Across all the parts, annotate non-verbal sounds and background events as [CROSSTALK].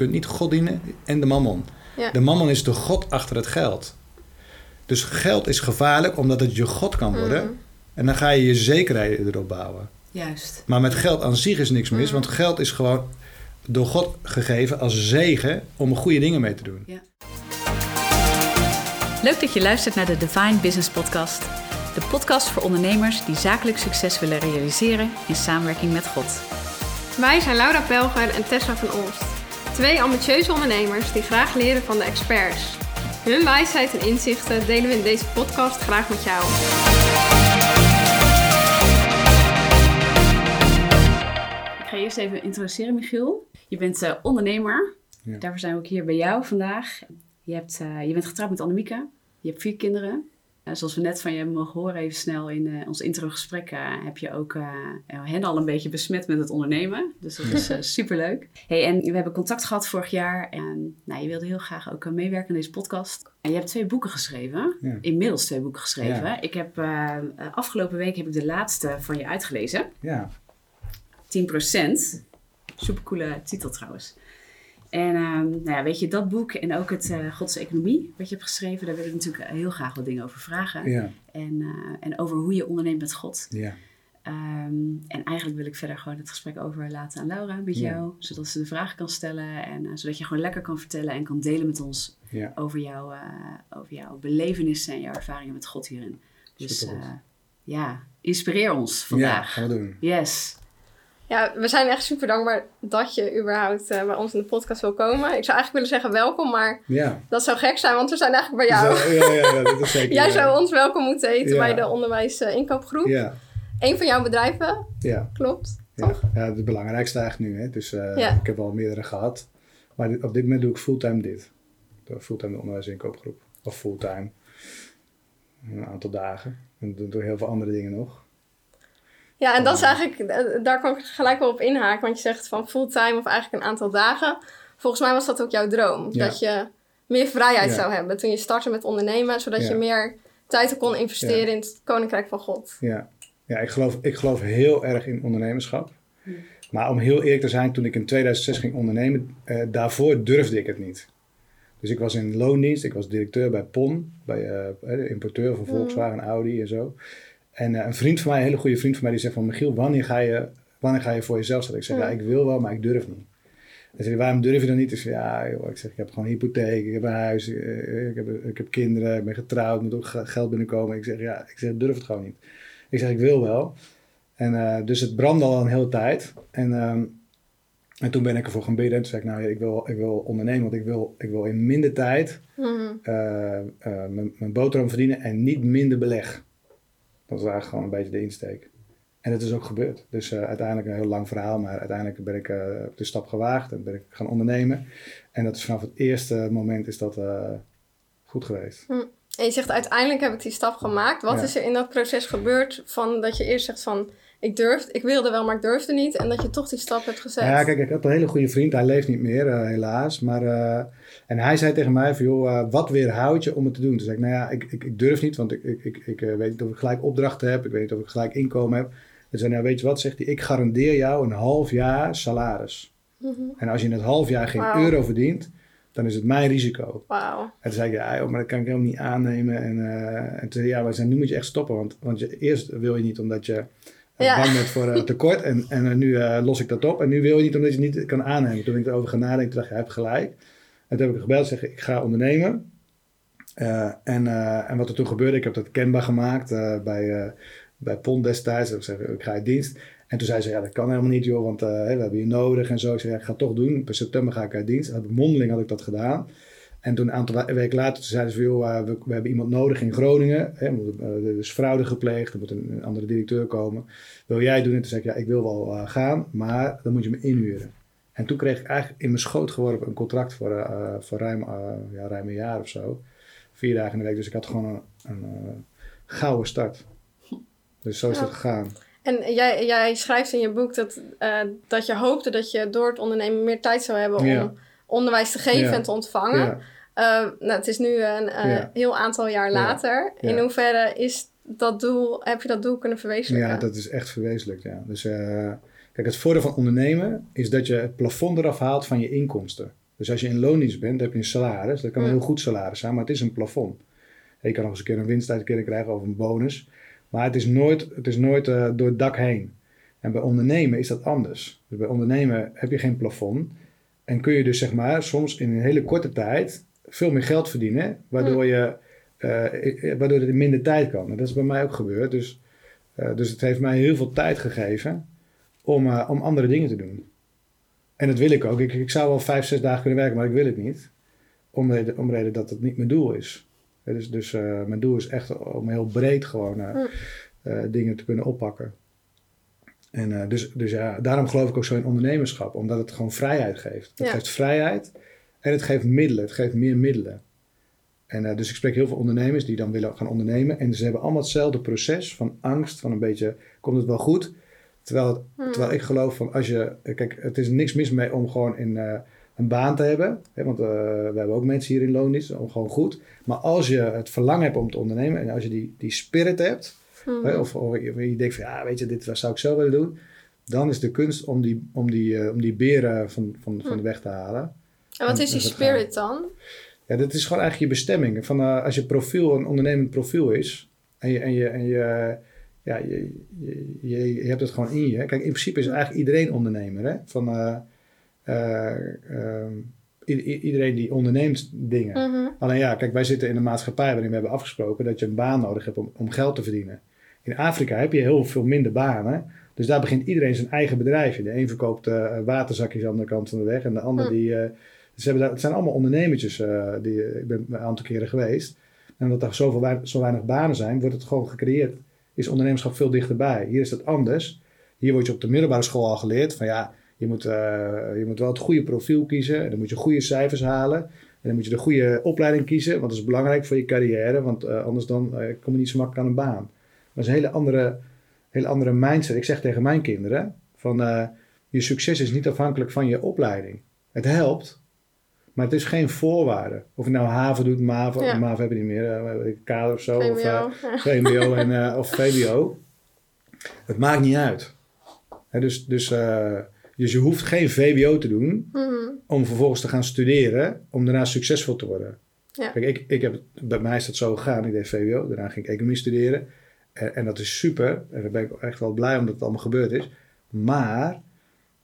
kunt niet God dienen en de mammon. Ja. De mammon is de God achter het geld. Dus geld is gevaarlijk omdat het je God kan worden. Mhm. En dan ga je je zekerheden erop bouwen. Juist. Maar met geld aan zich is niks mis, Mhm. want geld is gewoon door God gegeven als zegen om goede dingen mee te doen. Leuk dat je luistert naar de Divine Business Podcast. De podcast voor ondernemers die zakelijk succes willen realiseren in samenwerking met God. Wij zijn Laura Pelger en Tessa van Olst. Twee ambitieuze ondernemers die graag leren van de experts. Hun wijsheid en inzichten delen we in deze podcast graag met jou. Ik ga je eerst even introduceren, Michiel. Je bent eh, ondernemer. Ja. Daarvoor zijn we ook hier bij jou vandaag. Je, hebt, eh, je bent getrouwd met Annemieke. Je hebt vier kinderen. Eh, zoals we net van je hebben mogen horen, even snel in eh, ons introgesprek, eh, heb je ook hen al een beetje besmet met het ondernemen. Dus dat is super [LAUGHS] superleuk. Hey, en we hebben contact gehad vorig jaar. En nou, je wilde heel graag ook meewerken aan deze podcast. En je hebt twee boeken geschreven. Ja. Inmiddels twee boeken geschreven. Ja. Ik heb afgelopen week heb ik de laatste van je uitgelezen. Ja, 10%. Supercoole titel trouwens. En ehm, nou ja, weet je, dat boek en ook het eh Gods Economie, wat je hebt geschreven, daar wil ik natuurlijk heel graag wat dingen over vragen. ja, En, eh, en over hoe je onderneemt met God. ja. Ehm, en eigenlijk wil ik verder gewoon het gesprek overlaten aan Laura met Ja. jou, zodat ze de vragen kan stellen en eh, zodat je gewoon lekker kan vertellen en kan delen met ons ja. over, jouw eh, over jouw belevenissen en jouw ervaringen met God hierin. Dus ja, inspireer ons Ja, vandaag. gaan we doen. Yes. Ja, we zijn echt super dankbaar dat je überhaupt eh, bij ons in de podcast wil komen. Ik zou eigenlijk willen zeggen welkom, maar Ja. dat zou gek zijn, want we zijn eigenlijk bij jou. Zo, ja, ja, dat is zeker. [LAUGHS] Jij zou ons welkom moeten heten bij de onderwijs eh, inkoopgroep. Ja, Eén van jouw bedrijven, ja. klopt. Ja, ja, het belangrijkste eigenlijk nu. Hè. Dus eh, ik heb al meerdere gehad. Maar dit- op dit moment doe ik fulltime dit. Fulltime de onderwijsinkoopgroep. Of fulltime. Een aantal dagen. En dan doe ik heel veel andere dingen nog. Ja, en dat is eigenlijk, eh, daar kan ik gelijk wel op inhaken, want je zegt van fulltime of eigenlijk een aantal dagen. Volgens mij was dat ook jouw droom, Ja. dat je meer vrijheid Ja. zou hebben toen je startte met ondernemen, zodat je meer tijd kon investeren in het koninkrijk van God. Ja, ja ik, geloof, ik geloof heel erg in ondernemerschap. Hmm. Maar om heel eerlijk te zijn, toen ik in 2006 ging ondernemen, eh, daarvoor durfde ik het niet. Dus ik was in loondienst, ik was directeur bij PON, bij eh, de importeur van Volkswagen, Audi en zo. En eh, een vriend van mij, een hele goede vriend van mij, die zegt van Michiel, wanneer ga je, wanneer ga je voor jezelf zetten? Ik zeg, Ja. ik wil wel, maar ik durf niet. Hij zei, waarom durf je dan niet? Ik zeg, ja, joh, ik zeg, ik heb gewoon een hypotheek, ik heb een huis, eh, ik heb, ik heb kinderen, ik ben getrouwd, moet ook ge- geld binnenkomen. Ik zeg, ja, ik zeg, durf het gewoon niet. Ik zeg, ik wil wel. En eh, dus het brandde al een hele tijd. En, ehm, en toen ben ik ervoor gaan bidden. En toen zei ik, nou, ik wil, ik wil ondernemen, want ik wil, ik wil in minder tijd Mhm. eh, eh, mijn boterham verdienen en niet minder beleg. Dat was eigenlijk gewoon een beetje de insteek. En dat is ook gebeurd. Dus eh, uiteindelijk een heel lang verhaal, maar uiteindelijk ben ik eh, de stap gewaagd en ben ik gaan ondernemen. En dat is vanaf het eerste moment is dat eh, goed geweest. En je zegt uiteindelijk heb ik die stap gemaakt. Wat Ja. is er in dat proces gebeurd van dat je eerst zegt van ik durfde, ik wilde wel, maar ik durfde niet. En dat je toch die stap hebt gezet. Ja, kijk, ik had een hele goede vriend. Hij leeft niet meer, eh, helaas. Maar, eh, en hij zei tegen mij van, joh, eh, wat weerhoudt je om het te doen? Toen zei ik, nou ja, ik, ik, ik durf niet, want ik, ik, ik, weet niet of ik gelijk opdrachten heb. Ik weet niet of ik gelijk inkomen heb. Hij zei, nou weet je wat, zegt hij, ik garandeer jou een half jaar salaris. Mhm. En als je in het half jaar geen euro verdient, dan is het mijn risico. Wauw. En toen zei ik, ja, joh, maar dat kan ik helemaal niet aannemen. En, en toen zei ja, maar nu moet je echt stoppen. Want, want je, eerst wil je niet omdat je Ja. bang bent voor eh, tekort. En, en eh, nu eh, los ik dat op. En nu wil je niet omdat je het niet kan aannemen. Toen ik erover ga nadenken, toen dacht ik, je hebt gelijk. En toen heb ik gebeld en zeggen, ik ga ondernemen. En, en wat er toen gebeurde, ik heb dat kenbaar gemaakt bij, bij PON destijds. Ik zei, ik ga uit dienst. En toen zei ze, ja, dat kan helemaal niet, joh, want we hebben je nodig en zo. Ik zei, ja, ik ga het toch doen. Per september ga ik uit dienst. Heb ik mondeling had ik dat gedaan. En toen een aantal we- weken later toen zeiden ze, van, joh, eh, we, we hebben iemand nodig in Groningen. Hè, er eh, er is fraude gepleegd, er moet een, een andere directeur komen. Wil jij doen? En toen zei ik, ja, ik wil wel eh, gaan, maar dan moet je me inhuren. En toen kreeg ik eigenlijk in mijn schoot geworpen een contract voor, voor ruim, ja, ruim een jaar of zo. Vier dagen in de week. Dus ik had gewoon een, een gouden start. Dus zo is het gegaan. En jij, jij schrijft in je boek dat, dat je hoopte dat je door het ondernemen meer tijd zou hebben Ja. Onderwijs te geven Ja. en te ontvangen. Ja. Eh, nou, het is nu een eh, Ja. heel aantal jaar Ja. later. In hoeverre is dat doel, heb je dat doel kunnen verwezenlijken? Ja, dat is echt verwezenlijkt, ja. Dus eh, kijk, het voordeel van ondernemen is dat je het plafond eraf haalt van je inkomsten. Dus als je in loondienst bent, dan heb je een salaris. Dat kan een heel goed salaris zijn, maar het is een plafond. En je kan nog eens een keer een winstuitkering krijgen of een bonus. Maar het is nooit, het is nooit door het dak heen. En bij ondernemen is dat anders. Dus bij ondernemen heb je geen plafond. En kun je dus zeg maar soms in een hele korte tijd veel meer geld verdienen. Waardoor, je, eh, waardoor het in minder tijd kan. En dat is bij mij ook gebeurd. Dus, eh, dus het heeft mij heel veel tijd gegeven om, eh, om andere dingen te doen. En dat wil ik ook. Ik, ik zou wel vijf, zes dagen kunnen werken, maar ik wil het niet. Om reden, om reden dat het niet mijn doel is. Dus, dus mijn doel is echt om heel breed gewoon Hm. dingen te kunnen oppakken. En eh, dus, dus ja, daarom geloof ik ook zo in ondernemerschap. Omdat het gewoon vrijheid geeft. Het Ja. geeft vrijheid en het geeft middelen. Het geeft meer middelen. En eh, dus ik spreek heel veel ondernemers die dan willen gaan ondernemen. En ze hebben allemaal hetzelfde proces van angst. Van een beetje, komt het wel goed? Terwijl, het, Hmm. terwijl ik geloof van als je... Kijk, het is niks mis mee om gewoon in, eh, een baan te hebben. Hè, want eh, we hebben ook mensen hier in loondienst. Om gewoon goed. Maar als je het verlangen hebt om te ondernemen. En als je die, die spirit hebt. Hè, Of, of je denkt van ja, weet je, dit zou ik zelf willen doen. Dan is de kunst om die, om die, eh, om die beren van, van, van de weg te halen. En wat en- is die spirit dan? Ja, dat is gewoon eigenlijk je bestemming. Van, eh, als je profiel een ondernemend profiel is. En je, en je, en je, ja, je, je, je, je hebt het gewoon in je. Kijk, in principe is eigenlijk iedereen ondernemer. Hè? Van, eh, eh, ehm, iedereen die onderneemt dingen. Mhm. Alleen ja, kijk, wij zitten in een maatschappij waarin we hebben afgesproken dat je een baan nodig hebt om, om geld te verdienen. In Afrika heb je heel veel minder banen. Dus daar begint iedereen zijn eigen bedrijfje. De een verkoopt eh, waterzakjes aan de kant van de weg. En de ander Hm. die... eh, ze hebben daar, het zijn allemaal ondernemertjes. eh, die, ik ben een aantal keren geweest. En omdat er zoveel, zo weinig banen zijn, wordt het gewoon gecreëerd. Is ondernemerschap veel dichterbij. Hier is het anders. Hier word je op de middelbare school al geleerd van ja, je moet, je moet wel het goede profiel kiezen. En dan moet je goede cijfers halen. En dan moet je de goede opleiding kiezen, want dat is belangrijk voor je carrière. Want anders dan kom je niet zo makkelijk aan een baan. Dat is een hele andere, hele andere mindset. Ik zeg tegen mijn kinderen van eh, je succes is niet afhankelijk van je opleiding. Het helpt, maar het is geen voorwaarde. Of je nou haven doet, MAVO, Ja. MAVO heb je niet meer, eh, kader of zo. Of, eh, VMBO. Ja. VMBO en, eh, of VWO. Het maakt niet uit. Dus, dus, eh, dus je hoeft geen VWO te doen Mhm. om vervolgens te gaan studeren, om daarna succesvol te worden. Ja. Kijk, ik, ik heb, bij mij is dat zo gegaan. Ik deed VWO, daarna ging ik economie studeren. En, en dat is super. En daar ben ik echt wel blij omdat het allemaal gebeurd is. Maar,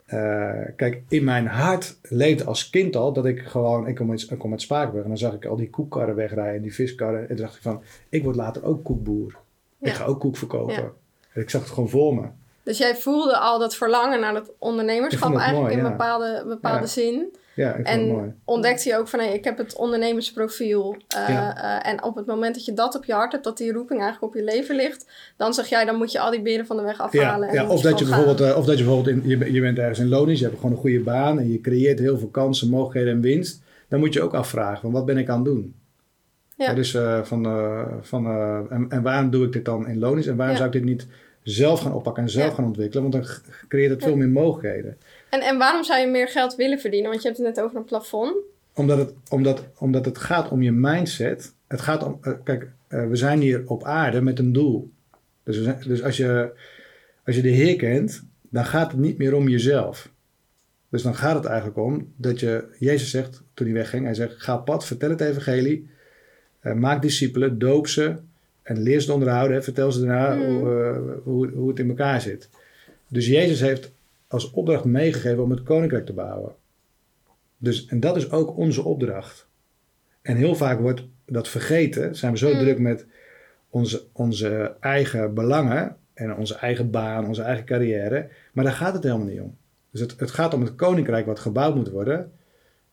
eh, kijk, in mijn hart leefde als kind al dat ik gewoon... Ik kom uit, ik kom uit Spakenburg en dan zag ik al die koekkarren wegrijden en die viskarren. En toen dacht ik van, ik word later ook koekboer. Ja. Ik ga ook koek verkopen. Ja. En ik zag het gewoon voor me. Dus jij voelde al dat verlangen naar dat ondernemerschap eigenlijk mooi, in ja. bepaalde, bepaalde Ja. zin. Ja, ik het mooi. En ontdekte je ook van, hé, ik heb het ondernemersprofiel. eh, Ja. eh, en op het moment dat je dat op je hart hebt, dat die roeping eigenlijk op je leven ligt, dan zeg jij, dan moet je al die beren van de weg afhalen. Ja, en ja, of, dat je bijvoorbeeld, eh, of dat je bijvoorbeeld in, je, je bent ergens in loondienst, je hebt gewoon een goede baan en je creëert heel veel kansen, mogelijkheden en winst. Dan moet je ook afvragen, van wat ben ik aan het doen? Ja. Dus van, van, en, en waarom doe ik dit dan in loondienst en waarom zou ik dit niet zelf gaan oppakken en zelf gaan ontwikkelen? Want dan creëert het veel meer mogelijkheden. En, en waarom zou je meer geld willen verdienen? Want je hebt het net over een plafond. Omdat het, omdat, omdat het gaat om je mindset. Het gaat om, eh, kijk, eh, we zijn hier op aarde met een doel. Dus, zijn- dus als, je, als je de Heer kent, dan gaat het niet meer om jezelf. Dus dan gaat het eigenlijk om dat je, Jezus zegt toen hij wegging, hij zegt, ga op pad, vertel het evangelie, eh, maak discipelen, doop ze en leer ze onderhouden. Hè, vertel ze daarna Mm. hoe, eh, hoe, hoe het in elkaar zit. Dus Jezus heeft als opdracht meegegeven om het koninkrijk te bouwen. Dus, en dat is ook onze opdracht. En heel vaak wordt dat vergeten. Zijn we zo Mm. druk met onze, onze eigen belangen en onze eigen baan, onze eigen carrière. Maar daar gaat het helemaal niet om. Dus het, het gaat om het koninkrijk wat gebouwd moet worden.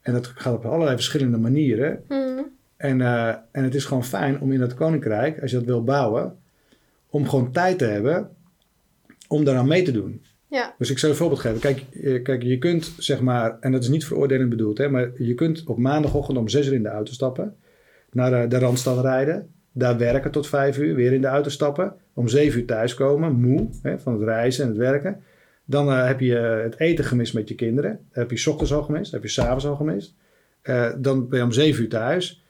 En dat gaat op allerlei verschillende manieren. Mhm. En, eh, en het is gewoon fijn om in dat koninkrijk, als je dat wil bouwen, om gewoon tijd te hebben om daaraan mee te doen. Dus ik zou een voorbeeld geven. Kijk, eh, kijk, je kunt zeg maar, en dat is niet veroordelend bedoeld, hè, maar je kunt op maandagochtend om zes uur in de auto stappen, naar de, Randstad rijden, daar werken tot vijf uur, weer in de auto stappen, om zeven uur thuiskomen, moe hè, van het reizen en het werken. Dan eh, heb je eh, het eten gemist met je kinderen. Heb je ochtends al gemist, heb je s'avonds al gemist. Dan ben je om zeven uur thuis,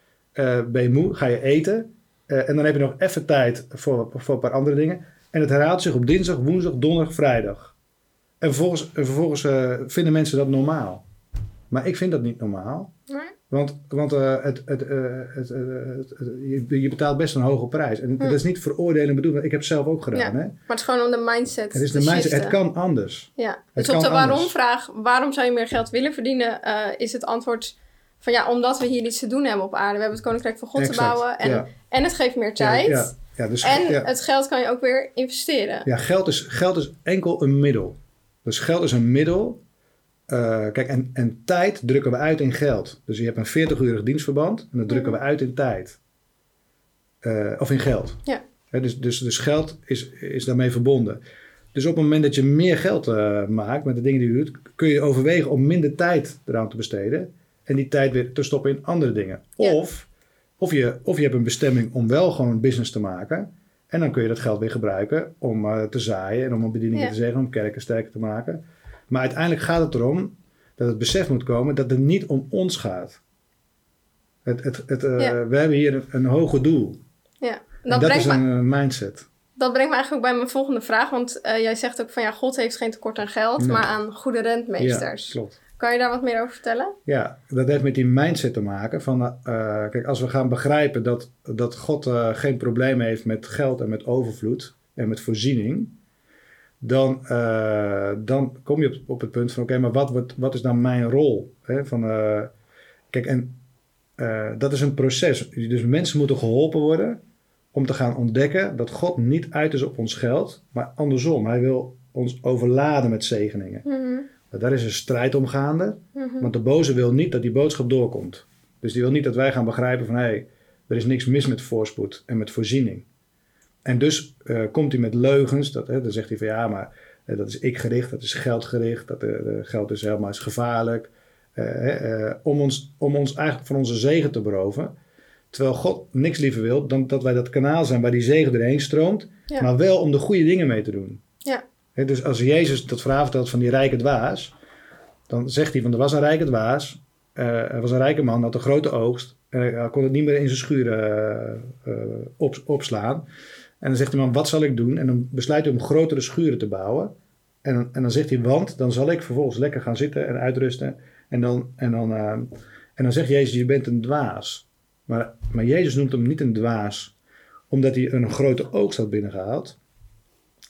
ben je moe, ga je eten. En dan heb je nog even tijd voor, voor een paar andere dingen. En het herhaalt zich op dinsdag, woensdag, donderdag, vrijdag. En vervolgens, en vervolgens eh, vinden mensen dat normaal. Maar ik vind dat niet normaal. Nee? Want, want eh, het, het, eh, het, je, je betaalt best een hoge prijs. En dat is niet veroordelen bedoeld, want ik heb het zelf ook gedaan. Hm. Ja. Hè? Maar het is gewoon om de mindset Het is de mindset, het kan anders. Ja, Het dus op de waarom-vraag, waarom zou je meer geld willen verdienen, is het antwoord van ja, omdat we hier iets te doen hebben op aarde. We hebben het Koninkrijk van God te bouwen en, ja. en het geeft meer tijd. Ja, ja, dus, En het geld kan je ook weer investeren. Ja, geld is, geld is enkel een middel. Dus geld is een middel. Eh, kijk, en, en tijd drukken we uit in geld. Dus je hebt een 40-urig dienstverband en dat drukken we uit in tijd. Eh, of in geld. Ja. Dus, dus, dus geld is, is daarmee verbonden. Dus op het moment dat je meer geld eh, maakt met de dingen die je doet, kun je overwegen om minder tijd eraan te besteden. En die tijd weer te stoppen in andere dingen. Ja. Of, of, je, of je hebt een bestemming om wel gewoon business te maken. En dan kun je dat geld weer gebruiken om eh, te zaaien en om een bedieningen Ja. te zeggen, om kerken sterker te maken. Maar uiteindelijk gaat het erom dat het besef moet komen dat het niet om ons gaat. Het, het, het, eh, Ja. We hebben hier een, een hoger doel. Ja. En Dat, is me, een eh, mindset. dat brengt me eigenlijk ook bij mijn volgende vraag. Want jij zegt ook van ja, God heeft geen tekort aan geld, Nee. maar aan goede rentmeesters. Ja, klopt. Kan je daar wat meer over vertellen? Ja, dat heeft met die mindset te maken. Van, eh, kijk, als we gaan begrijpen dat, dat God eh, geen probleem heeft met geld en met overvloed en met voorziening, dan, eh, dan kom je op, op het punt van: oké, maar wat, wat, wat is dan mijn rol? Hè? Van, kijk, en dat is een proces. Dus mensen moeten geholpen worden om te gaan ontdekken dat God niet uit is op ons geld, maar andersom. Hij wil ons overladen met zegeningen. Mhm, Daar is een strijd om gaande. mhm. Want de boze wil niet dat die boodschap doorkomt. Dus die wil niet dat wij gaan begrijpen van hé, hey, er is niks mis met voorspoed en met voorziening. En dus eh, komt hij met leugens. Dat, hè, dan zegt hij van ja, maar eh, dat is ik gericht, dat is geldgericht, dat eh, geld is helemaal is gevaarlijk. Om, ons, om ons eigenlijk van onze zegen te beroven. Terwijl God niks liever wil dan dat wij dat kanaal zijn waar die zegen doorheen stroomt. Ja. Maar wel om de goede dingen mee te doen. Ja. Dus als Jezus dat verhaal vertelt van die rijke dwaas. Dan zegt hij van er was een rijke dwaas. eh, er was een rijke man, had een grote oogst. En hij kon het niet meer in zijn schuur eh, op, opslaan. En dan zegt die man, wat zal ik doen? En dan besluit hij om grotere schuren te bouwen. En, en dan zegt hij, want dan zal ik vervolgens lekker gaan zitten en uitrusten. En dan, en dan, eh, en dan zegt Jezus, je bent een dwaas. Maar, maar Jezus noemt hem niet een dwaas, omdat hij een grote oogst had binnengehaald.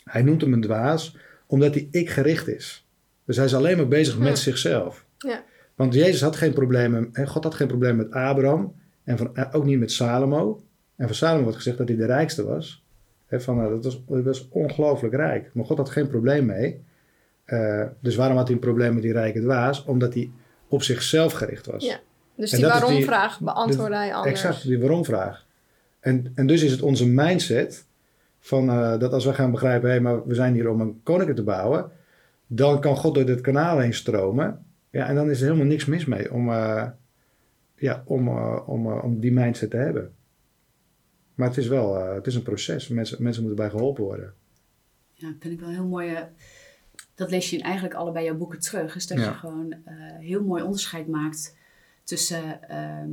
Hij noemt hem een dwaas, omdat hij ik gericht is. Dus hij is alleen maar bezig met zichzelf. Ja. Want Jezus had geen problemen, God had geen probleem met Abraham en van, eh, ook niet met Salomo. En van Salomo wordt gezegd dat hij de rijkste was. Hè, van, eh, dat was, ongelooflijk rijk. Maar God had geen probleem mee. Eh, dus waarom had hij een probleem met die rijke dwaas? Omdat hij op zichzelf gericht was. Ja. Dus En die- waarom-vraag beantwoordde hij anders. Exact, die waarom-vraag. En, en dus is het onze mindset van eh, dat als we gaan begrijpen, hé, maar we zijn hier om een koninkrijk te bouwen, dan kan God door dit kanaal heen stromen. Ja, en dan is er helemaal niks mis mee om, eh, ja, om, eh, om, om die mindset te hebben. Maar het is wel het is een proces. Mensen, mensen moeten bij geholpen worden. Ja, dat vind ik wel heel mooi. dat lees je in eigenlijk allebei jouw boeken terug. Is dat Ja. je gewoon heel mooi onderscheid maakt tussen ehm,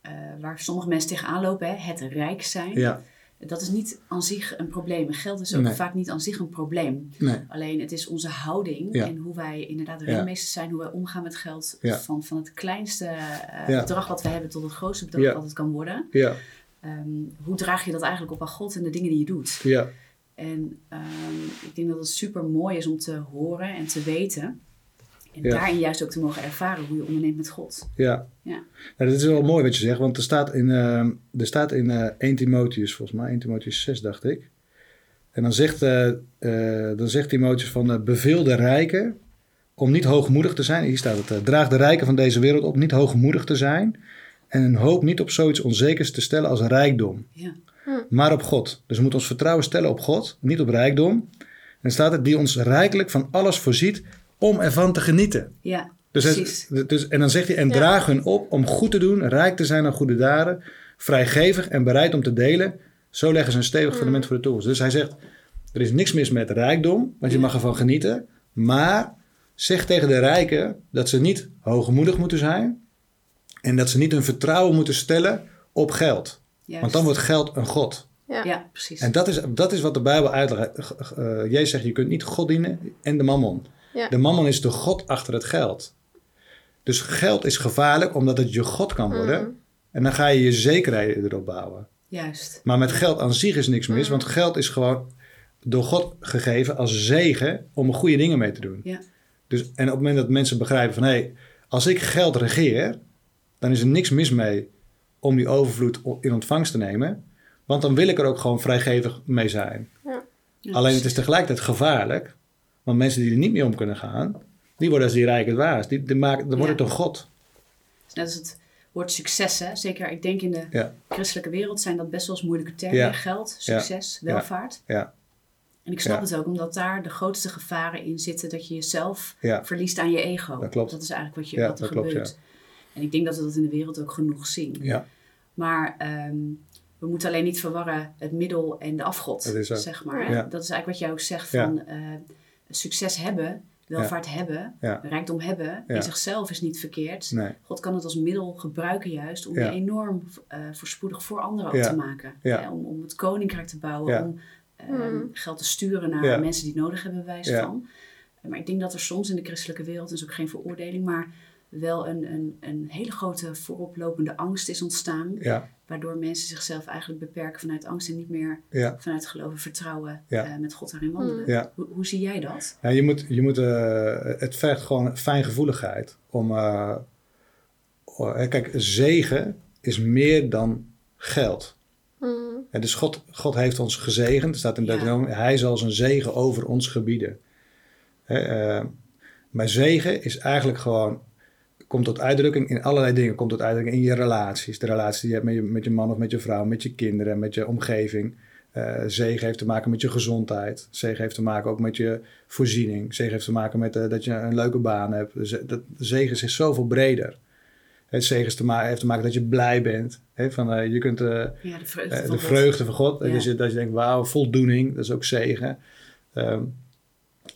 eh, waar sommige mensen tegenaan lopen, hè, het rijk zijn. Ja, Dat is niet aan zich een probleem. Geld is ook Nee. vaak niet aan zich een probleem. nee. Alleen het is onze houding Ja. en hoe wij inderdaad renmeesters zijn, hoe wij omgaan met geld. Van, van het kleinste eh, bedrag wat we hebben tot het grootste bedrag wat het kan worden. Ja, Ehm, hoe draag je dat eigenlijk op aan God en de dingen die je doet? ja, En ehm, ik denk dat het super mooi is om te horen en te weten. En Ja. daarin juist ook te mogen ervaren hoe je onderneemt met God. ja. Ja. Nou, dat is wel mooi wat je zegt, want er staat in, eh, er staat in eh 1 Timotheus, volgens mij, 1 Timotheus 6, dacht ik. En dan zegt, eh, eh, dan zegt Timotheus van, beveel de rijken om niet hoogmoedig te zijn. Hier staat het, eh, draag de rijken van deze wereld op niet hoogmoedig te zijn. En hun hoop niet op zoiets onzekers te stellen als rijkdom, Ja. maar op God. Dus we moeten ons vertrouwen stellen op God, niet op rijkdom. En dan staat het, die ons rijkelijk van alles voorziet om ervan te genieten. Ja, Dus hij- precies. dus, en dan zegt hij, en Ja. draag hun op om goed te doen, rijk te zijn aan goede daden, vrijgevig en bereid om te delen. Zo leggen ze een stevig Mm. fundament voor de toekomst. Dus hij zegt, er is niks mis met rijkdom, want je mag ervan genieten. Maar zeg tegen de rijken dat ze niet hoogmoedig moeten zijn. En dat ze niet hun vertrouwen moeten stellen op geld. Juist. Want dan wordt geld een god. Ja. Ja, precies. En dat is, dat is wat de Bijbel uitlegt. Eh, Jezus zegt, je kunt niet God dienen en de mammon. Ja. De mammon is de god achter het geld. Dus geld is gevaarlijk omdat het je God kan worden. Mm. En dan ga je je zekerheden erop bouwen. Juist. Maar met geld aan zich is niks mis, Mm. want geld is gewoon door God gegeven als zegen om goede dingen mee te doen. Ja. Dus, en op het moment dat mensen begrijpen van hé, hey, als ik geld regeer, dan is er niks mis mee om die overvloed in ontvangst te nemen. Want dan wil ik er ook gewoon vrijgevig mee zijn. Ja. Ja, Alleen het is tegelijkertijd gevaarlijk, want mensen die er niet mee om kunnen gaan, die worden als die rijk het waard. Die, die maken, dan wordt het een God. Net als het woord succes, hè? zeker ik denk in de Ja. christelijke wereld zijn dat best wel eens moeilijke termen. Ja. Geld, succes, welvaart. Ja, En ik snap het ook, omdat daar de grootste gevaren in zitten dat je jezelf verliest aan je ego. Dat klopt. Dat is eigenlijk wat, je, wat er klopt, gebeurt. En ik denk dat we dat in de wereld ook genoeg zien. ja. Maar ehm, we moeten alleen niet verwarren het middel en de afgod, Dat is zo. zeg maar. Ja. Dat is eigenlijk wat jij ook zegt van eh, succes hebben, welvaart hebben, Ja. rijkdom hebben. Ja. In zichzelf is niet verkeerd. Nee. God kan het als middel gebruiken juist om Ja. je enorm eh, voorspoedig voor anderen ook Ja. te maken. Ja. Hè, om, om het koninkrijk te bouwen, Ja. om eh, Mm. geld te sturen naar Ja. mensen die het nodig hebben, Ja. van. Maar ik denk dat er soms in de christelijke wereld, dat is ook geen veroordeling, maar wel een, een, een hele grote vooroplopende angst is ontstaan. Ja, Waardoor mensen zichzelf eigenlijk beperken vanuit angst en niet meer ja. vanuit geloof en vertrouwen Ja. eh, met God daarin wandelen. Ja. Hoe, hoe zie jij dat? Ja, je moet, je moet, eh, het vergt gewoon fijngevoeligheid. Om, eh, oh, kijk, zegen is meer dan geld. Mm. En dus God, God heeft ons gezegend. Er staat in Ja. Deuteronomium, hij zal zijn zegen over ons gebieden. Hè, eh, maar zegen is eigenlijk gewoon, komt tot uitdrukking in allerlei dingen. Komt tot uitdrukking in je relaties. De relatie die je hebt met je, met je man of met je vrouw, met je kinderen, met je omgeving. Eh, zegen heeft te maken met je gezondheid. Zegen heeft te maken ook met je voorziening. Zegen heeft te maken met eh, dat je een leuke baan hebt. Dat, zegen is zoveel breder. Het zegen te heeft te maken dat je blij bent. Hè, van, eh, je kunt, Ja, de vreugde van de God. vreugde van God. Ja. Dus je, dat je denkt, wauw, voldoening, dat is ook zegen. Ehm,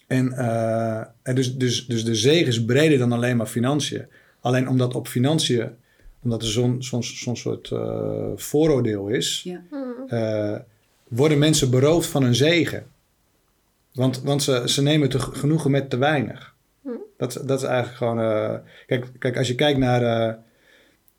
en eh, en dus, dus, dus de zegen is breder dan alleen maar financiën. Alleen omdat op financiën, omdat er zo'n zo'n zo'n soort eh, vooroordeel is, Ja. Mm. eh, worden mensen beroofd van hun zegen. Want, want ze, ze nemen te genoegen met te weinig. Hm. Dat, dat is eigenlijk gewoon. eh, kijk, kijk, als je kijkt naar eh,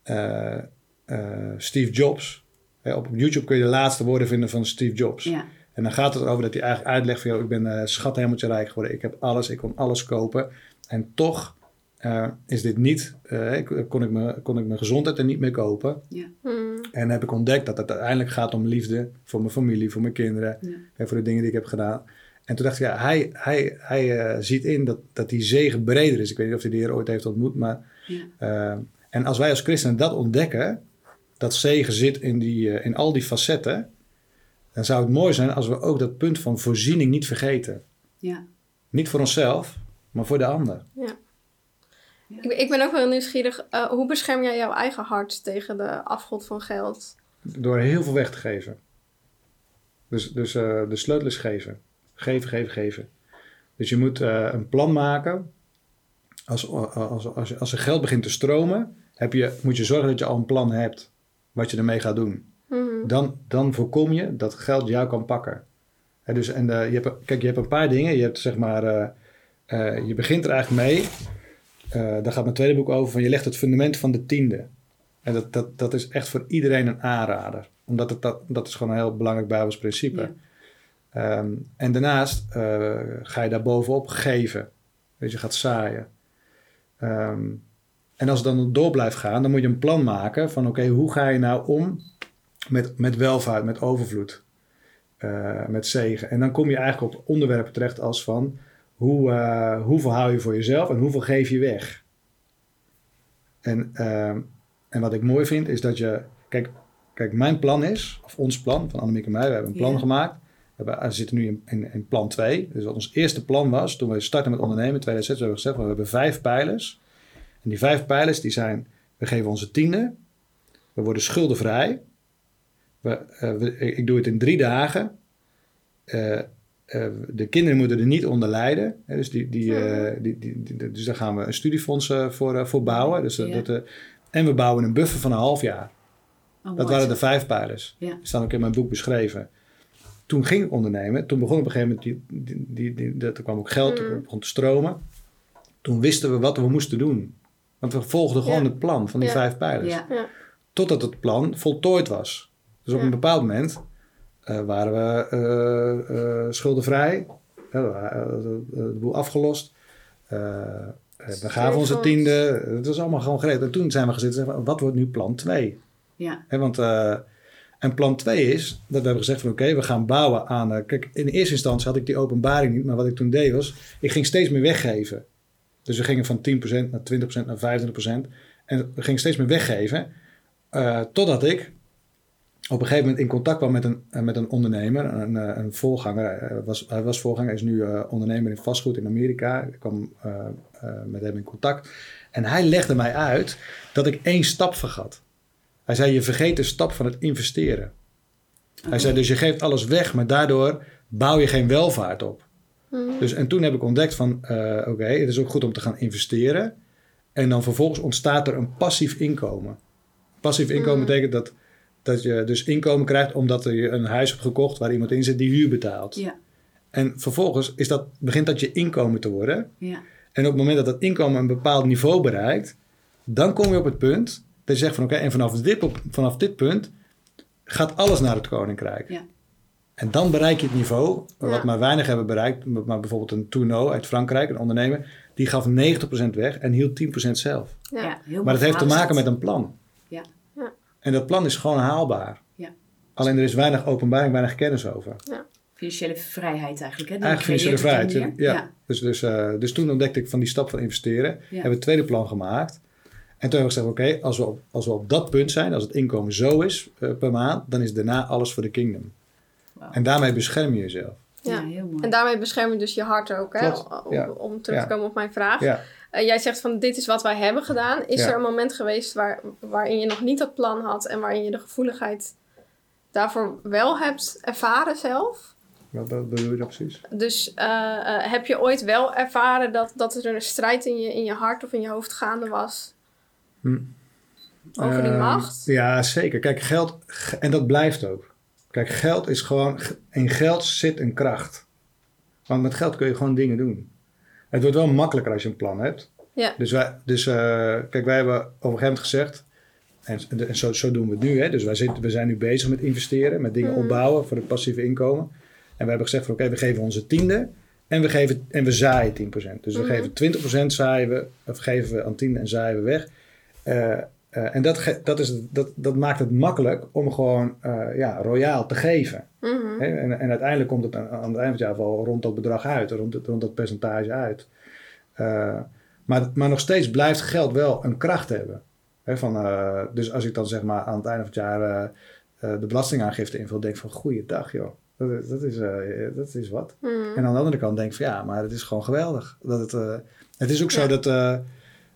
eh, eh, Steve Jobs. Hè, op YouTube kun je de laatste woorden vinden van Steve Jobs. Ja. En dan gaat het erover dat hij eigenlijk uitlegt van... Ik ben eh schat rijk geworden. Ik heb alles, ik kon alles kopen. En toch eh, is dit niet... eh, ik- kon, ik me, kon ik mijn gezondheid er niet meer kopen. Mm. En heb ik ontdekt dat het uiteindelijk gaat om liefde... voor mijn familie, voor mijn kinderen... Ja. en voor de dingen die ik heb gedaan. En toen dacht ik, ja, hij, hij, hij eh, ziet in dat, dat die zegen breder is. Ik weet niet of hij de Heer ooit heeft ontmoet, maar... Ja. eh, en als wij als christenen dat ontdekken... dat zegen zit in, die, eh, in al die facetten... dan zou het mooi zijn als we ook dat punt van voorziening niet vergeten. Ja. Niet voor onszelf, maar voor de ander. Ik, ik ben ook wel nieuwsgierig. eh, hoe bescherm jij jouw eigen hart tegen de afgod van geld? Door heel veel weg te geven. Dus, dus eh, de sleutel is geven. Geven, geven, geven. Dus je moet eh, een plan maken. Als, als, als, als er geld begint te stromen, heb je, moet je zorgen dat je al een plan hebt wat je ermee gaat doen. Mm. Dan, dan voorkom je dat geld jou kan pakken. Dus, en, je hebt, kijk, je hebt een paar dingen. Je hebt zeg maar, je begint er eigenlijk mee. Eh, daar gaat mijn tweede boek over. Van je legt het fundament van de tiende. En dat, dat, dat is echt voor iedereen een aanrader. Omdat het, dat, dat is gewoon een heel belangrijk Bijbels principe. Ja. Ehm, en daarnaast eh, ga je daar bovenop geven. Dus je gaat zaaien. Ehm, en als het dan door blijft gaan, dan moet je een plan maken van oké, hoe ga je nou om met, met welvaart, met overvloed, eh, met zegen. En dan kom je eigenlijk op onderwerpen terecht als van hoe, eh, hoeveel hou je voor jezelf en hoeveel geef je weg. En, ehm, en wat ik mooi vind is dat je, kijk, kijk mijn plan is, of ons plan van Annemiek en mij, we hebben een plan Ja. gemaakt. We, hebben, we zitten nu in, in, in plan 2. Dus wat ons eerste plan was, toen we startten met ondernemen in 2006, hebben we gezegd, we hebben vijf pijlers. En die vijf pijlers die zijn, we geven onze tiende, we worden schuldenvrij, we, eh, we- ik doe het in drie dagen, Eh, de kinderen moeten er niet onder lijden. Hè, dus, die, die, eh, die, die, die- dus daar gaan we een studiefonds eh, voor, eh, voor bouwen. Dus, dat- Ja. dat, eh, en we bouwen een buffer van een half jaar. Oh, Dat waren de vijf pijlers. Ja. Die staan ook in mijn boek beschreven. Toen ging ik ondernemen. Toen begon op een gegeven moment, die, die, die, die, dat- er kwam ook geld, Mm. er begon te stromen. Toen wisten we wat we moesten doen. Want we volgden gewoon Ja. het plan van die Ja. vijf pijlers. Ja. Ja. Totdat het plan voltooid was. Dus op een bepaald moment waren we eh, eh, schuldenvrij. Eh, de boel afgelost. Eh, we gaven onze tiende. Het was allemaal gewoon geregeld. En toen zijn we gezeten en wat wordt nu plan 2? Ja. Want, eh, en plan 2 is dat we hebben gezegd van oké, we gaan bouwen aan... eh, kijk, in eerste instantie had ik die openbaring niet. Maar wat ik toen deed was, ik ging steeds meer weggeven. Dus we gingen van 10% naar 20% naar 25%. En we gingen steeds meer weggeven. eh, totdat ik op een gegeven moment in contact kwam met een, eh, met een ondernemer. Een, eh, een voorganger. eh, was, hij was voorganger, is nu ondernemer in vastgoed in Amerika. Ik kwam met hem in contact. En hij legde mij uit dat ik één stap vergat. Hij zei, je vergeet de stap van het investeren. Hij zei, dus je geeft alles weg, maar daardoor bouw je geen welvaart op. Mhm. Dus, en toen heb ik ontdekt van, oké, het is ook goed om te gaan investeren. En dan vervolgens ontstaat er een passief inkomen. Passief inkomen Mm. betekent dat, dat je dus inkomen krijgt omdat je een huis hebt gekocht waar iemand in zit die huur betaalt. Ja. En vervolgens is dat, begint dat je inkomen te worden. Ja. En op het moment dat dat inkomen een bepaald niveau bereikt, dan kom je op het punt dat je zegt van oké, en vanaf dit, op- vanaf dit punt gaat alles naar het koninkrijk. Ja. En dan bereik je het niveau, wat Ja. maar weinig hebben bereikt. Maar bijvoorbeeld een Tourneau uit Frankrijk, een ondernemer, die gaf 90% weg en hield 10% zelf. Ja. Heel Maar dat heeft te maken met een plan. Ja. Ja. En dat plan is gewoon haalbaar. Ja. Alleen er is weinig openbaring, weinig kennis over. Financiële vrijheid eigenlijk. Hè? Die Eigenlijk financiële vrijheid. Ja. Dus, dus, eh, dus toen ontdekte ik van die stap van investeren. Ja. Hebben we het tweede plan gemaakt. En toen hebben we gezegd, oké, als, we op, als we op dat punt zijn, als het inkomen zo is eh, per maand, dan is daarna alles voor de kingdom. En daarmee bescherm je jezelf. Ja. Ja, heel mooi. En daarmee bescherm je dus je hart ook, hè? Klopt, Om, ja. om terug te Ja. komen op mijn vraag. Ja, Eh, jij zegt van dit is wat wij hebben gedaan. Is Ja. er een moment geweest waar, waarin je nog niet dat plan had en waarin je de gevoeligheid daarvoor wel hebt ervaren zelf? wat, wat bedoel je dat precies? Dus eh, eh, heb je ooit wel ervaren dat, dat er een strijd in je, in je hart of in je hoofd gaande was? Hm. Over die Eh, macht? Ja, zeker. Kijk, geld, en dat blijft ook. Kijk, geld is gewoon, in geld zit een kracht. Want met geld kun je gewoon dingen doen. Het wordt wel makkelijker als je een plan hebt. Ja. Dus, wij, dus eh, kijk, wij hebben op een gegeven moment gezegd, en, en zo, zo doen we het nu. Hè? Dus wij zitten, we zijn nu bezig met investeren, met dingen Mhm. opbouwen voor het passieve inkomen. En we hebben gezegd van oké, we geven onze tiende en we, geven, en we zaaien 10%. Dus we Mhm. geven 20% zaaien we, of geven we aan tiende en zaaien we weg. Eh, eh, en dat, dat, is, dat, dat maakt het makkelijk om gewoon eh, ja, royaal te geven. Mhm. En, en uiteindelijk komt het aan, aan het eind van het jaar wel rond dat bedrag uit, rond, rond dat percentage uit. Eh, maar, maar nog steeds blijft geld wel een kracht hebben. Van, dus als ik dan zeg maar aan het einde van het jaar de belastingaangifte invul, denk ik van goeiedag joh. Dat, is- dat, is, dat is wat. Mhm. En aan de andere kant denk ik van ja, maar het is gewoon geweldig. Dat het, het is ook zo dat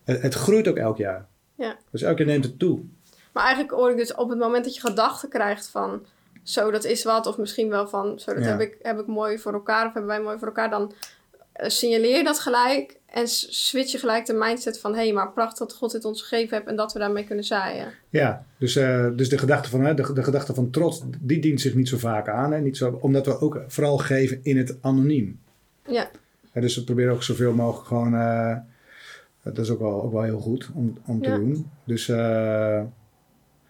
het, het groeit ook elk jaar. Ja. Dus elk jaar neemt het toe. Maar eigenlijk hoor ik dus op het moment dat je gedachten krijgt van zo, dat is wat. Of misschien wel van zo, dat Ja. heb, ik, heb ik mooi voor elkaar. Of hebben wij mooi voor elkaar. Dan eh, signaleer je dat gelijk. En switch je gelijk de mindset van hé, hey, maar prachtig dat God dit ons gegeven heeft. En dat we daarmee kunnen zaaien. Ja, dus, eh, dus de, gedachte van, hè, de, de gedachte van trots, die dient zich niet zo vaak aan. Hè? Niet zo, omdat we ook vooral geven in het anoniem. Ja, Hè, dus we proberen ook zoveel mogelijk gewoon... eh, dat is ook wel, ook wel heel goed om, om te Ja. doen. Dus, eh,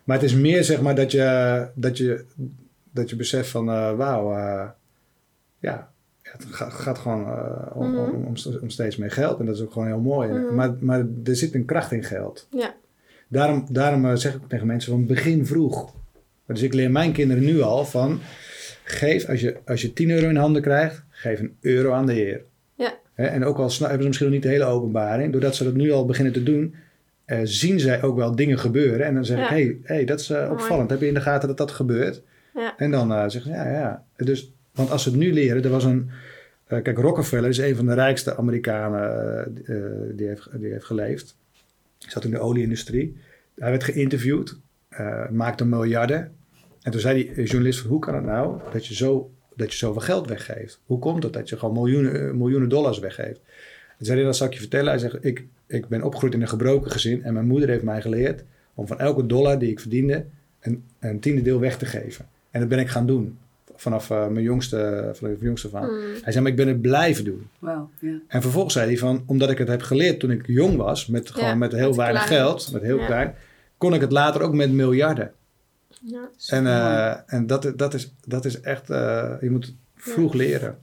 maar het is meer zeg maar dat je, dat je, dat je beseft van... eh, wauw, eh, ja, het gaat, gaat gewoon eh, om, Mhm. om, om, om steeds meer geld. En dat is ook gewoon heel mooi. Mhm. maar, maar er zit een kracht in geld. ja, Daarom, daarom zeg ik tegen mensen van begin vroeg. Dus ik leer mijn kinderen nu al van... Geef, als je, als je 10 euro in handen krijgt, geef een euro aan de Heer. En ook al hebben ze misschien nog niet de hele openbaring... doordat ze dat nu al beginnen te doen... eh, zien zij ook wel dingen gebeuren. En dan zeg Ja. ik, hey, hey, dat is eh, opvallend. Heb je in de gaten dat dat gebeurt? Ja. En dan eh, zeggen ze, ja, ja. Dus, want als ze het nu leren... Er was een... kijk, Rockefeller is een van de rijkste Amerikanen die, heeft, die heeft geleefd. Hij zat in de olieindustrie. Hij werd geïnterviewd, maakte miljarden. En toen zei die journalist van, hoe kan het nou dat je, zo, dat je zoveel geld weggeeft? Hoe komt het dat je gewoon miljoenen, eh, miljoenen dollars weggeeft? Toen zei hij, dat zal ik je vertellen. Hij zegt, ik, ik ben opgegroeid in een gebroken gezin en mijn moeder heeft mij geleerd om van elke dollar die ik verdiende een, een tiende deel weg te geven. En dat ben ik gaan doen. vanaf eh, mijn jongste, vanaf mijn jongste van. Mm. Hij zei, maar ik ben het blijven doen. En vervolgens zei hij van, omdat ik het heb geleerd toen ik jong was, met gewoon Ja, met heel met weinig klein. geld, met heel Ja. klein, kon ik het later ook met miljarden. Ja. En, eh, en dat, dat, is, dat is echt, eh, je moet vroeg leren.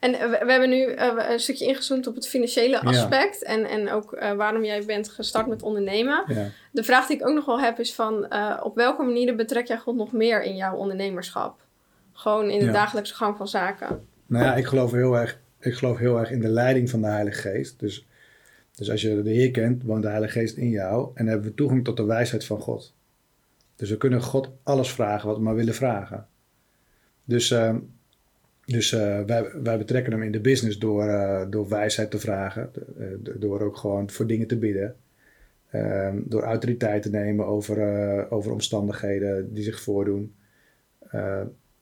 En eh, we, we hebben nu een stukje ingezoomd op het financiële Ja. aspect. En, en ook waarom jij bent gestart met ondernemen. Ja. De vraag die ik ook nog wel heb is van... op welke manieren betrek jij God nog meer in jouw ondernemerschap? Gewoon in de Ja. dagelijkse gang van zaken. Nou ja, ik geloof heel erg, ik geloof heel erg in de leiding van de Heilige Geest. Dus, dus als je de Heer kent, woont de Heilige Geest in jou. En hebben we toegang tot de wijsheid van God. Dus we kunnen God alles vragen wat we maar willen vragen. Dus, ehm, dus eh, wij, wij betrekken hem in de business door, eh, door wijsheid te vragen. eh, door ook gewoon voor dingen te bidden. Ehm, door autoriteit te nemen over, over omstandigheden die zich voordoen.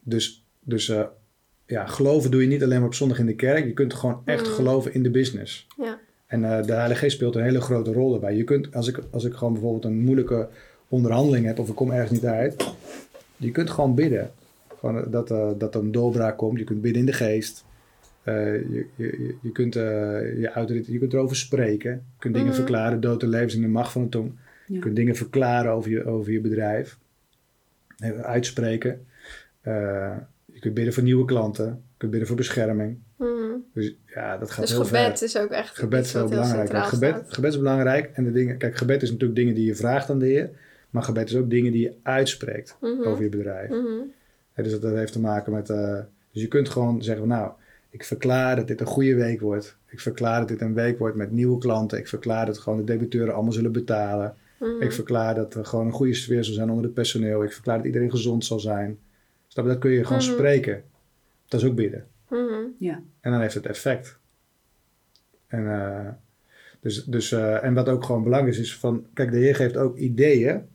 Dus dus ja, geloven doe je niet alleen maar op zondag in de kerk. Je kunt gewoon echt Mm. geloven in de business. Ja. En de Heilige Geest speelt een hele grote rol daarbij. Je kunt, als ik, als ik gewoon bijvoorbeeld een moeilijke onderhandeling heb of ik kom ergens niet uit, je kunt gewoon bidden. Gewoon eh, dat, eh, dat er een doorbraak komt. Je kunt bidden in de geest. Eh, je, je, je- kunt, je, je kunt erover spreken. Je kunt dingen Mhm. verklaren. Dood en levens in de macht van de tong. Je kunt dingen verklaren over je, over je bedrijf. Uitspreken. Je kunt bidden voor nieuwe klanten. Je kunt bidden voor bescherming. Mm. Dus ja, dat gaat Dus heel gebed ver. is ook echt Gebed is heel belangrijk. gebed, gebed is belangrijk. En de dingen, kijk, gebed is natuurlijk dingen die je vraagt aan de Heer. Maar gebed is ook dingen die je uitspreekt Mhm. over je bedrijf. Mhm. Hè, dus dat, dat heeft te maken met. eh, dus je kunt gewoon zeggen: van, Nou, ik verklaar dat dit een goede week wordt. Ik verklaar dat dit een week wordt met nieuwe klanten. Ik verklaar dat gewoon de debiteuren allemaal zullen betalen. Mhm. Ik verklaar dat er gewoon een goede sfeer zal zijn onder het personeel. Ik verklaar dat iedereen gezond zal zijn. Snap je? Dat kun je gewoon spreken. Dat is ook bidden. Ja. En dan heeft het effect. En, eh, dus, dus, eh, en wat ook gewoon belangrijk is, is van, kijk, de Heer geeft ook ideeën.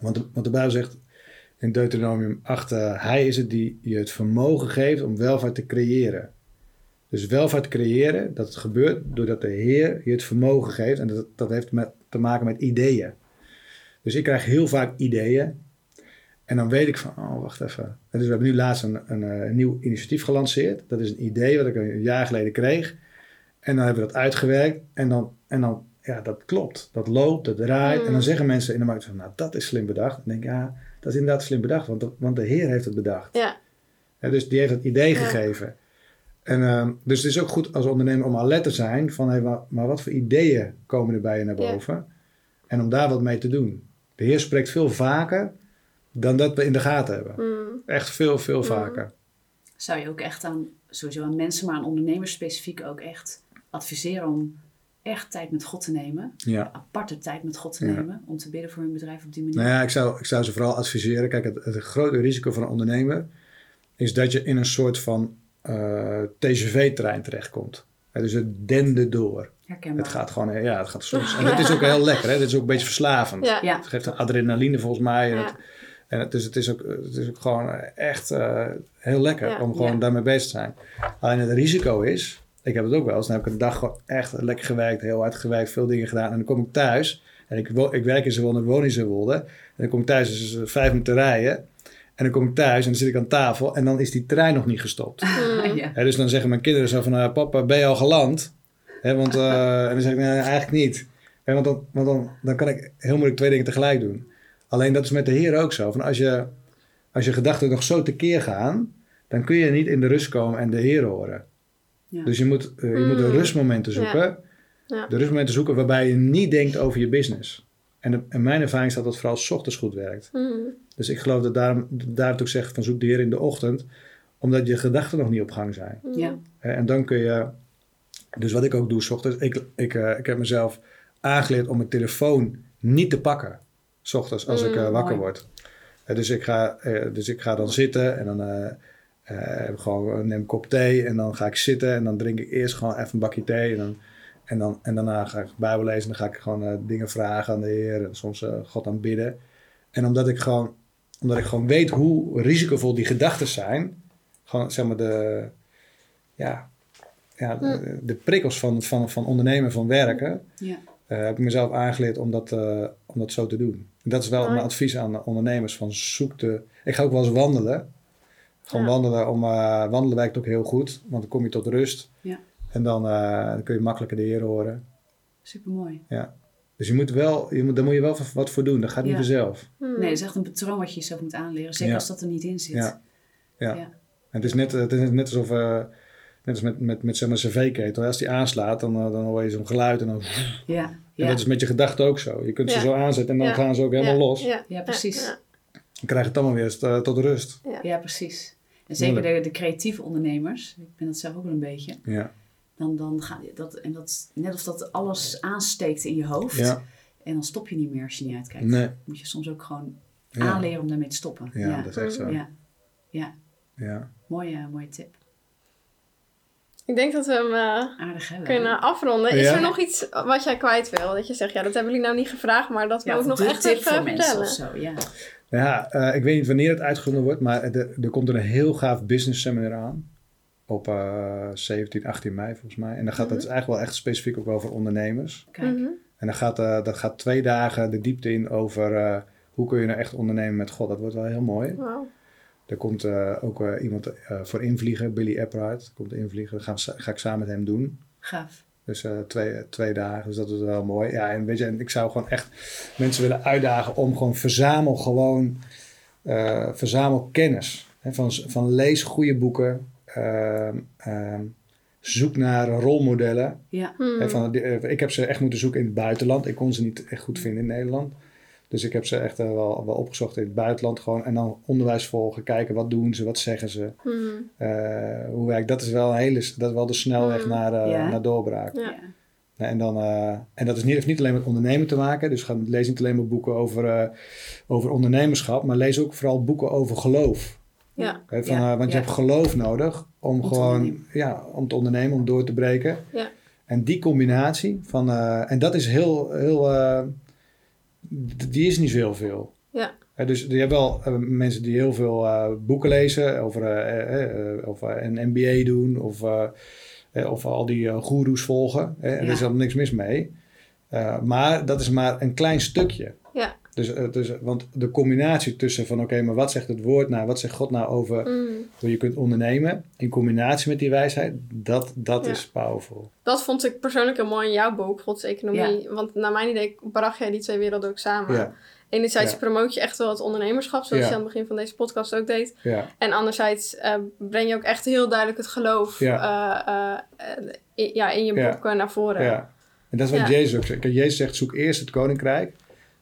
Want de, Bijbel zegt in Deuteronomium 8, eh, Hij is het die je het vermogen geeft om welvaart te creëren. Dus welvaart creëren, dat gebeurt doordat de Heer je het vermogen geeft. En dat, dat heeft te maken met ideeën. Dus ik krijg heel vaak ideeën. En dan weet ik van, oh, wacht even. En dus we hebben nu laatst een, een, eh, nieuw initiatief gelanceerd. Dat is een idee wat ik een jaar geleden kreeg. En dan hebben we dat uitgewerkt. En dan, en dan ja, dat klopt. Dat loopt, dat draait. Mm. En dan zeggen mensen in de markt van, nou, dat is slim bedacht. Dan denk ik, ja, dat is inderdaad slim bedacht. Want de, want de Heer heeft het bedacht. Ja. Ja, dus die heeft het idee Ja. gegeven. En, ehm, dus het is ook goed als ondernemer om alert te zijn van, hey, maar, maar wat voor ideeën komen er bij je naar Ja. boven? En om daar wat mee te doen. De Heer spreekt veel vaker dan dat we in de gaten hebben. Mm. Echt veel, veel Mm. vaker. Zou je ook echt aan, sowieso aan mensen, maar aan ondernemers specifiek ook echt adviseren om echt tijd met God te nemen? Ja. Aparte tijd met God te Ja. nemen om te bidden voor hun bedrijf op die manier? Nou ja, ik zou, ik zou ze vooral adviseren. Kijk, het, het grote risico van een ondernemer is dat je in een soort van eh TGV-trein terechtkomt. Hè, dus het dende door. Herkenbaar. Het gaat gewoon, ja, het gaat [LAUGHS] soms. En dat is ook heel lekker, hè? Dit is ook een beetje verslavend. Ja. Ja, Het geeft een adrenaline volgens mij. En, Ja. het, en het, is, het, is ook, het is ook gewoon echt eh, heel lekker Ja. om gewoon Ja. daarmee bezig te zijn. Alleen het risico is, ik heb het ook wel eens, dan heb ik een dag gewoon echt lekker gewerkt, heel hard gewerkt, veel dingen gedaan. En dan kom ik thuis en ik, werk in Zeewolde, ik woon in Zeewolde. En dan kom ik thuis, dus het is vijf minuten rijden. En dan kom ik thuis en dan zit ik aan tafel en dan is die trein nog niet gestopt. Mm. ja. Hè, dus dan zeggen mijn kinderen zo van, nou, papa, ben je al geland? Hè, want, eh, en dan zeg ik, nee, eigenlijk niet. Hè, want dan, want dan, dan kan ik heel moeilijk twee dingen tegelijk doen. Alleen dat is met de Heer ook zo. Van als, je, als je gedachten nog zo tekeer gaan, dan kun je niet in de rust komen en de Heer horen. Ja. Dus je moet, eh, je moet de Mm. rustmomenten zoeken. Ja. Ja. De rustmomenten zoeken waarbij je niet denkt over je business. En de- in mijn ervaring is dat dat vooral 's ochtends goed werkt. Mm. Dus ik geloof dat daarom, daar het ook zegt van zoek de Heer in de ochtend. Omdat je gedachten nog niet op gang zijn. Mm. Ja. Hè, En dan kun je. Dus wat ik ook doe, s ochtends. Ik, ik, eh, ik heb mezelf aangeleerd om mijn telefoon niet te pakken. S ochtends als ik eh, wakker mooi. word. Dus, ik ga, eh, dus ik ga dan zitten en dan eh, eh, gewoon, neem een kop thee. En dan ga ik zitten en dan drink ik eerst gewoon even een bakje thee. En, dan, en, dan, en daarna ga ik Bijbel lezen. En dan ga ik gewoon eh, dingen vragen aan de Heer. En soms eh, God aan bidden. En omdat ik gewoon, omdat ik gewoon weet hoe risicovol die gedachten zijn. Gewoon zeg maar de, ja, ja, de, de prikkels van, van, van ondernemen, van werken. Ja. eh, heb ik mezelf aangeleerd om dat, eh, om dat zo te doen. En dat is wel mijn advies aan de ondernemers. Van zoek de, ik ga ook wel eens wandelen. Gewoon Ja. wandelen. Om, eh, wandelen werkt ook heel goed, want dan kom je tot rust. Ja. En dan, eh, dan kun je makkelijker de Heer horen. Supermooi. Dus je moet wel, je moet, daar moet je wel wat voor doen. Dat gaat niet Ja. vanzelf. Hmm. Nee, het is echt een patroon wat je jezelf moet aanleren. Zeker Ja. als dat er niet in zit. Ja. Ja. Ja. En het is net, het is net alsof, eh, net als met, met, met zeg maar, cv-ketel. Als die aanslaat, dan, dan hoor je zo'n geluid. En, dan, Ja. en Ja. dat is met je gedachten ook zo. Je kunt ze Ja. zo aanzetten en dan Ja. gaan ze ook helemaal Ja, los. Ja, Ja, precies. Dan krijg je het allemaal weer eens, eh, tot rust. Ja, precies. En zeker de, de creatieve ondernemers, ik ben dat zelf ook wel een beetje, Ja. dan, dan gaat dat, en dat, net als dat alles aansteekt in je hoofd, Ja. en dan stop je niet meer als je niet uitkijkt. Nee. Moet je soms ook gewoon Ja. aanleren om daarmee te stoppen. Ja, ja. dat is echt zo. ja. ja. Ja. Mooie, mooie tip. Ik denk dat we hem eh, kunnen afronden. Is Ja. er nog iets wat jij kwijt wil? Dat je zegt, ja, dat hebben jullie nou niet gevraagd, maar dat we Ja, ook of nog echt tip even voor mensen vertellen. of zo, ja. Ja, eh, ik weet niet wanneer het uitgezonden wordt, maar er, er komt een heel gaaf business seminar aan. Op eh 17, 18 mei volgens mij. En dan gaat, dat is eigenlijk wel echt specifiek ook wel voor ondernemers. Kijk, Mhm. En dan gaat, eh, dat gaat twee dagen de diepte in over eh, hoe kun je nou echt ondernemen met God. Dat wordt wel heel mooi. Wauw. Er komt eh, ook eh, iemand eh, voor invliegen, Billy Eppright. Komt invliegen, dat sa- ga ik samen met hem doen. gaaf. Dus eh, twee, twee dagen, dus dat is wel mooi. Ja, en weet je, en ik zou gewoon echt mensen willen uitdagen om gewoon verzamel gewoon, eh, verzamel kennis. Hè, van, van lees goede boeken, ehm, ehm, zoek naar rolmodellen. Ja, Hmm. Hè, van, eh, ik heb ze echt moeten zoeken in het buitenland. Ik kon ze niet echt goed vinden in Nederland. Dus ik heb ze echt eh, wel, wel opgezocht in het buitenland gewoon. En dan onderwijs volgen, kijken wat doen ze, wat zeggen ze. Hmm. eh, hoe werkt dat is wel een hele, dat is wel de snelweg Mm. naar, eh, naar doorbraak. Ja. ja. Nee, En, dan, eh, en dat is niet, heeft niet alleen met ondernemen te maken. Dus ga, lees niet alleen maar boeken over, eh, over ondernemerschap, maar lees ook vooral boeken over geloof. Ja. Van, Ja, want je ja. hebt geloof nodig om, te gewoon ondernemen. ja, om te ondernemen, om door te breken. Ja. En die combinatie van, eh, en dat is heel, heel eh, die is niet zo heel veel. Ja. Hè, dus je hebt wel eh, mensen die heel veel eh, boeken lezen over, eh, of een MBA doen of, of al die goeroes volgen. Hè, en Ja. Er is helemaal niks mis mee. Maar dat is maar een klein stukje. Ja. Dus, eh, dus, want de combinatie tussen van oké, maar wat zegt het woord nou, wat zegt God nou over Hmm. hoe je kunt ondernemen, in combinatie met die wijsheid, dat, dat Ja. is powerful. Dat vond ik persoonlijk heel mooi in jouw boek, Gods Economie. Want naar mijn idee bracht jij die twee werelden ook samen. Ja, Enerzijds Ja. promoot je echt wel het ondernemerschap, zoals Ja. je aan het begin van deze podcast ook deed. ja, En anderzijds eh, breng je ook echt heel duidelijk het geloof Ja. eh, eh, eh, in, ja, in je Ja. boek eh, naar voren. ja. En dat is wat Ja. Jezus ook zegt. Jezus zegt, zoek eerst het koninkrijk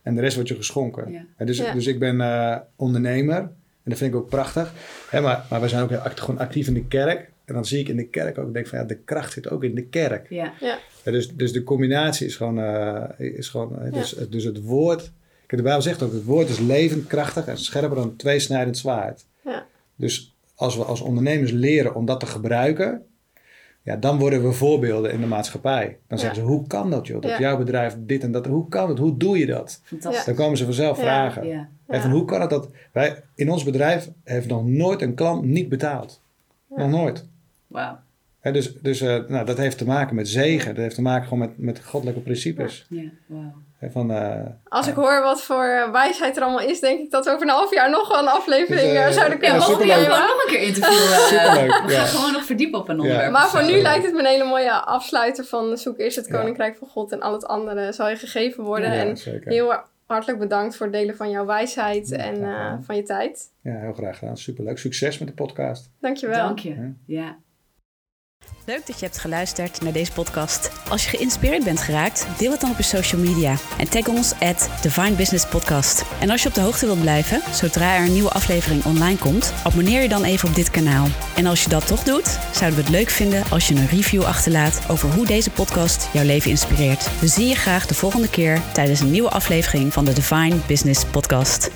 en de rest wordt je geschonken. Ja. En dus, Ja. dus ik ben eh, ondernemer en dat vind ik ook prachtig. Hè, maar, maar we zijn ook heel act- gewoon actief in de kerk. En dan zie ik in de kerk ook, denk van ja, de kracht zit ook in de kerk. Ja, Ja, dus, dus de combinatie is gewoon, eh, is gewoon eh, dus, dus het woord. Kijk, de Bijbel zegt ook, het woord is levend, krachtig en scherper dan een tweesnijdend zwaard. Ja. Dus als we als ondernemers leren om dat te gebruiken, ja, dan worden we voorbeelden in de maatschappij. Dan zeggen ze, hoe kan dat joh, dat Ja. jouw bedrijf dit en dat, hoe kan het, hoe doe je dat? fantastisch. Dan komen ze vanzelf Ja. vragen. Ja, En van, hoe kan het dat, wij, in ons bedrijf heeft nog nooit een klant niet betaald. Nog nooit. wauw. Hè, dus dus eh, nou, dat heeft te maken met zegen. Dat heeft te maken gewoon met, met goddelijke principes. Ja. Hè, van, eh, Als ik hoor wat voor eh, wijsheid er allemaal is, denk ik dat we over een half jaar nog wel een aflevering Dus, zouden ja, kunnen Ja, mogen we nog een keer interviewen? [LAUGHS] Superleuk, We ja. gaan gewoon nog verdiepen op een onderwerp. Maar voor nu lijkt het me een hele mooie afsluiter van zoek eerst het Ja. koninkrijk van God en al het andere zal je gegeven worden. Ja, en zeker. heel hartelijk bedankt voor het delen van jouw wijsheid Ja, en eh, van je tijd. Ja, heel graag gedaan. Superleuk. Succes met de podcast. Dankjewel. Dank je. Ja. Leuk dat je hebt geluisterd naar deze podcast. Als je geïnspireerd bent geraakt, deel het dan op je social media en tag ons at Divine Business Podcast. En als je op de hoogte wilt blijven, zodra er een nieuwe aflevering online komt, abonneer je dan even op dit kanaal. En als je dat toch doet, zouden we het leuk vinden als je een review achterlaat over hoe deze podcast jouw leven inspireert. We zien je graag de volgende keer tijdens een nieuwe aflevering van de Divine Business Podcast.